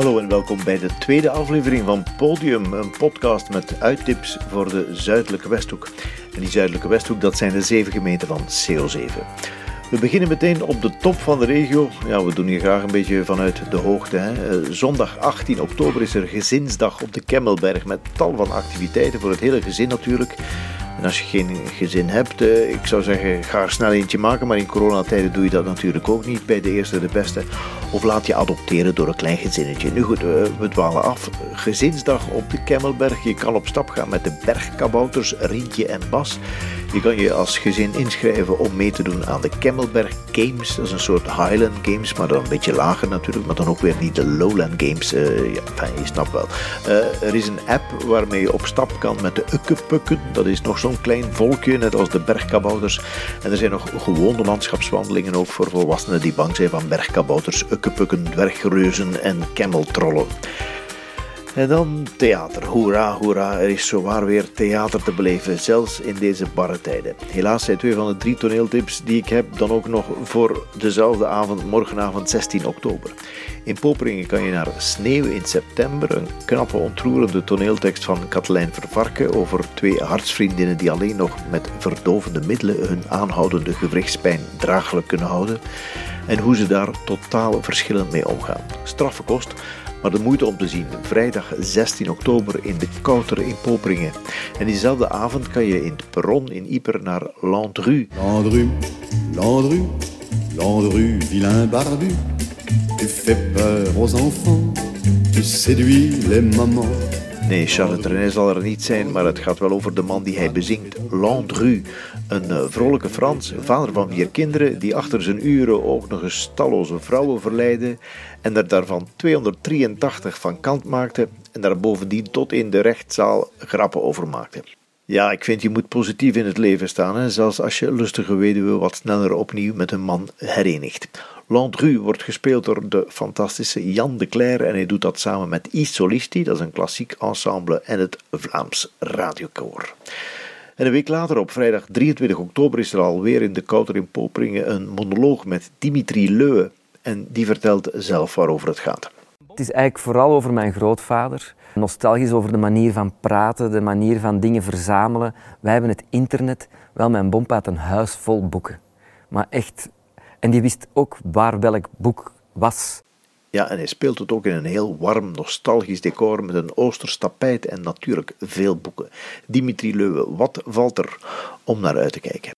Hallo en welkom bij de tweede aflevering van Podium, een podcast met uittips voor de Zuidelijke Westhoek. En die Zuidelijke Westhoek, dat zijn de zeven gemeenten van CO7. We beginnen meteen op de top van de regio. Ja, we doen hier graag een beetje vanuit de hoogte. Hè. Eh, zondag 18 oktober is er gezinsdag op de Kemmelberg met tal van activiteiten voor het hele gezin natuurlijk. En als je geen gezin hebt, eh, ik zou zeggen, ga er snel eentje maken. Maar in coronatijden doe je dat natuurlijk ook niet bij de eerste de beste. Of laat je adopteren door een klein gezinnetje. Nu goed, we dwalen af. Gezinsdag op de Kemmelberg. Je kan op stap gaan met de bergkabouters Rientje en Bas. Je kan je als gezin inschrijven om mee te doen aan de Kemmelberg Games. Dat is een soort Highland Games, maar dan een beetje lager natuurlijk. Maar dan ook weer niet de Lowland Games. Uh, ja, je snapt wel. Uh, er is een app waarmee je op stap kan met de Ukkepukken. Dat is nog zo'n klein volkje, net als de bergkabouters. En er zijn nog gewone landschapswandelingen ook voor volwassenen die bang zijn van bergkabouters, ukkepukken, dwergreuzen en kemmeltrollen. En dan theater. Hoera, hoera, er is zowaar weer theater te beleven, zelfs in deze barre tijden. Helaas zijn twee van de drie toneeltips die ik heb dan ook nog voor dezelfde avond, morgenavond 16 oktober. In Poperingen kan je naar Sneeuw in september, een knappe, ontroerende toneeltekst van Katelijn Vervarken over twee hartsvriendinnen die alleen nog met verdovende middelen hun aanhoudende gewrichtspijn draaglijk kunnen houden en hoe ze daar totaal verschillend mee omgaan. Straffe kost, maar de moeite om te zien. Vrijdag 16 oktober in de Kouter in Poperingen. En diezelfde avond kan je in het perron in Yper naar Landru. Landru, Landru, Landru, vilain barbu. Tu fais peur aux enfants, tu les mamans. Nee, Charles Trenet zal er niet zijn, maar het gaat wel over de man die hij bezingt, Landru. Een uh, vrolijke Frans, vader van vier kinderen, die achter zijn uren ook nog eens talloze vrouwen verleidde en er daarvan 283 van kant maakte en daar bovendien tot in de rechtszaal grappen over maakte. Ja, ik vind je moet positief in het leven staan, hè, zelfs als je lustige weduwe wat sneller opnieuw met een man herenigt. Landru wordt gespeeld door de fantastische Jan de Cler en hij doet dat samen met I Solisti, dat is een klassiek ensemble, en het Vlaams Radiokoor. En een week later, op vrijdag 23 oktober, is er alweer in de Kouter in Poperingen een monoloog met Dimitri Leuwe. En die vertelt zelf waarover het gaat. Het is eigenlijk vooral over mijn grootvader. Nostalgisch over de manier van praten, de manier van dingen verzamelen. Wij hebben het internet. Wel, mijn bompa had een huis vol boeken. Maar echt en die wist ook waar welk boek was. Ja, en hij speelt het ook in een heel warm, nostalgisch decor met een oosters tapijt en natuurlijk veel boeken. Dimitri Leuwe, wat valt er om naar uit te kijken?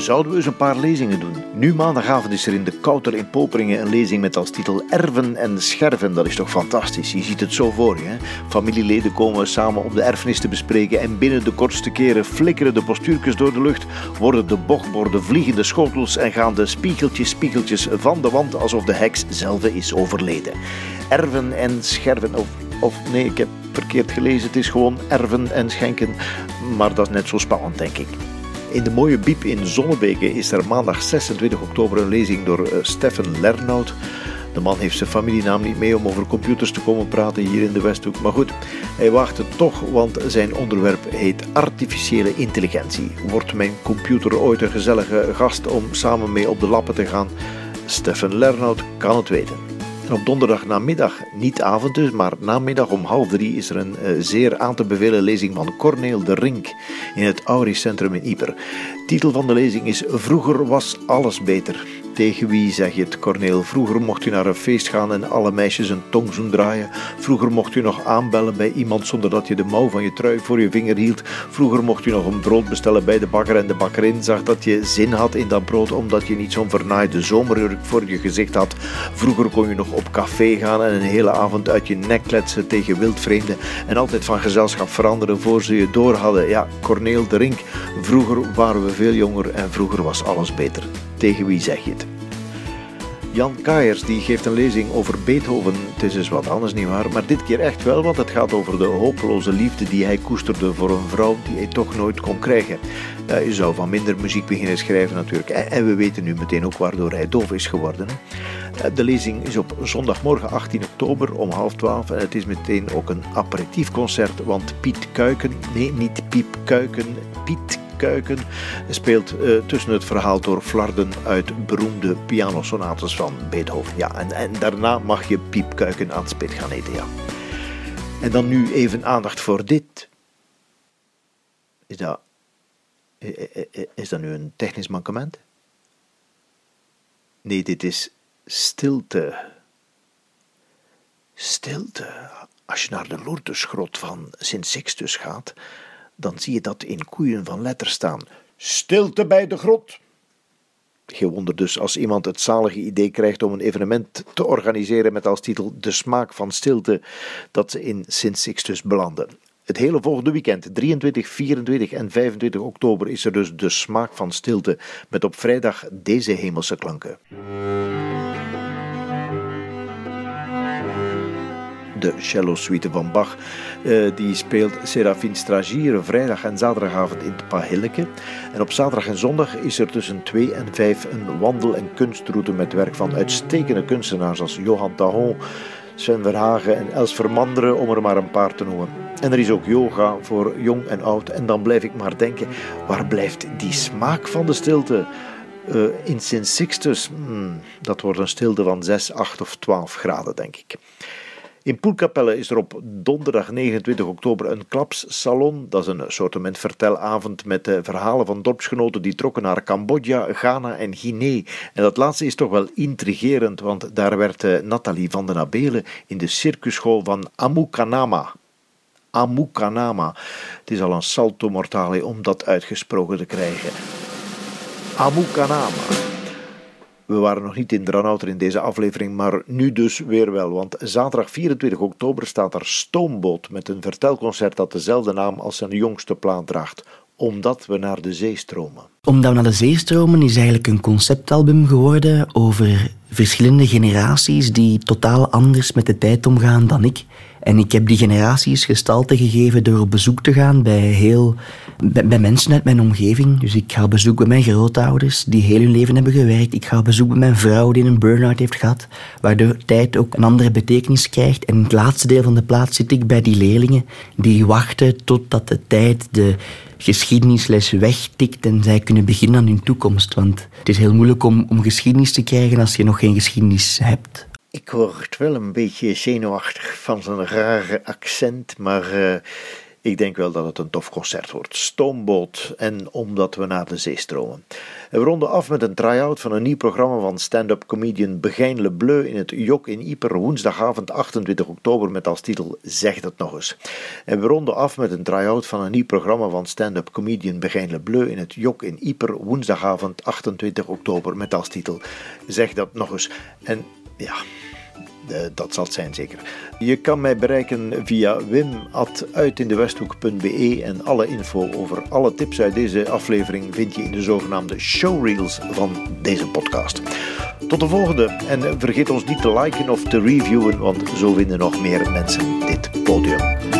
zouden we eens een paar lezingen doen. Nu maandagavond is er in de Kouter in Poperingen een lezing met als titel Erven en Scherven. Dat is toch fantastisch, je ziet het zo voor je. Hè? Familieleden komen samen om de erfenis te bespreken en binnen de kortste keren flikkeren de postuurtjes door de lucht, worden de bochtborden vliegende schotels en gaan de spiegeltjes spiegeltjes van de wand alsof de heks zelf is overleden. Erven en Scherven, of, of nee, ik heb verkeerd gelezen, het is gewoon erven en schenken, maar dat is net zo spannend denk ik. In de mooie Biep in Zonnebeke is er maandag 26 oktober een lezing door uh, Steffen Lernout. De man heeft zijn familienaam niet mee om over computers te komen praten hier in de Westhoek. Maar goed, hij wacht het toch, want zijn onderwerp heet artificiële intelligentie. Wordt mijn computer ooit een gezellige gast om samen mee op de lappen te gaan? Steffen Lernout kan het weten op donderdag namiddag, niet avond dus, maar namiddag om half drie is er een uh, zeer aan te bevelen lezing van Corneel de Rink in het Auris Centrum in Ieper. Titel van de lezing is Vroeger was alles beter. Tegen wie zeg je het, Corneel? Vroeger mocht je naar een feest gaan en alle meisjes een tongzoen draaien. Vroeger mocht je nog aanbellen bij iemand zonder dat je de mouw van je trui voor je vinger hield. Vroeger mocht je nog een brood bestellen bij de bakker en de bakkerin zag dat je zin had in dat brood omdat je niet zo'n vernaaide zomerjurk voor je gezicht had. Vroeger kon je nog op café gaan en een hele avond uit je nek kletsen tegen wildvreemden en altijd van gezelschap veranderen voor ze je door hadden. Ja, Corneel de vroeger waren we veel jonger en vroeger was alles beter. Tegen wie zeg je het? Jan Kaiers die geeft een lezing over Beethoven. Het is dus wat anders niet waar, maar dit keer echt wel, want het gaat over de hopeloze liefde die hij koesterde voor een vrouw die hij toch nooit kon krijgen. Ja, je zou van minder muziek beginnen schrijven natuurlijk. En we weten nu meteen ook waardoor hij doof is geworden. De lezing is op zondagmorgen 18 oktober om half twaalf en het is meteen ook een aperitiefconcert, want Piet Kuiken, nee niet Piep Kuiken, Piet Kuiken speelt uh, tussen het verhaal door flarden uit beroemde pianosonates van Beethoven. Ja, en, en daarna mag je Piep Kuiken aan het spit gaan eten. En dan nu even aandacht voor dit. Is dat, is dat nu een technisch mankement? Nee, dit is stilte. Stilte. Als je naar de Lourdesgrot van Sint Sixtus gaat, dan zie je dat in koeien van letter staan. Stilte bij de grot. Geen wonder dus als iemand het zalige idee krijgt om een evenement te organiseren met als titel De smaak van stilte, dat ze in Sint Sixtus belanden. Het hele volgende weekend, 23, 24 en 25 oktober, is er dus de smaak van stilte, met op vrijdag deze hemelse klanken. De cello suite van Bach. Uh, die speelt Serafin Stragier vrijdag en zaterdagavond in het Pahilleke. En op zaterdag en zondag is er tussen 2 en 5 een wandel- en kunstroute met werk van uitstekende kunstenaars als Johan Tahon, Sven Verhagen en Els Vermanderen, om er maar een paar te noemen. En er is ook yoga voor jong en oud. En dan blijf ik maar denken, waar blijft die smaak van de stilte? Uh, in Sint Sixtus, hmm, dat wordt een stilte van 6, 8 of 12 graden, denk ik. In Poelkapelle is er op donderdag 29 oktober een klapssalon. Dat is een soort vertelavond met eh, verhalen van dorpsgenoten die trokken naar Cambodja, Ghana en Guinea. En dat laatste is toch wel intrigerend, want daar werd eh, Nathalie van den Abelen in de circusschool van Amukanama. Amukanama. Het is al een salto mortale om dat uitgesproken te krijgen. Amukanama. We waren nog niet in Dranouter in deze aflevering, maar nu dus weer wel. Want zaterdag 24 oktober staat er Stoomboot met een vertelconcert dat dezelfde naam als zijn jongste plaat draagt. Omdat we naar de zee stromen. Omdat we naar de zee stromen is eigenlijk een conceptalbum geworden over verschillende generaties die totaal anders met de tijd omgaan dan ik. En ik heb die generaties gestalte gegeven door op bezoek te gaan bij, heel, bij, mensen uit mijn omgeving. Dus ik ga op bezoek bij mijn grootouders, die heel hun leven hebben gewerkt. Ik ga op bezoek bij mijn vrouw, die een burn-out heeft gehad, waardoor tijd ook een andere betekenis krijgt. En in het laatste deel van de plaats zit ik bij die leerlingen, die wachten totdat de tijd de geschiedenisles wegtikt en zij kunnen beginnen aan hun toekomst. Want het is heel moeilijk om, om geschiedenis te krijgen als je nog geen geschiedenis hebt. Ik word wel een beetje zenuwachtig van zijn rare accent, maar uh, ik denk wel dat het een tof concert wordt. Stoomboot en Omdat we naar de zee stromen. En we ronden af met een try-out van een nieuw programma van stand-up comedian Begijn Le Bleu in het Jok in Ieper woensdagavond 28 oktober met als titel Zeg dat nog eens. En we ronden af met een try-out van een nieuw programma van stand-up comedian Begijn Le Bleu in het Jok in Ieper woensdagavond 28 oktober met als titel Zeg dat nog eens. En ja, dat zal het zijn zeker. Je kan mij bereiken via wim.uitindewesthoek.be en alle info over alle tips uit deze aflevering vind je in de zogenaamde showreels van deze podcast. Tot de volgende en vergeet ons niet te liken of te reviewen, want zo vinden nog meer mensen dit podium.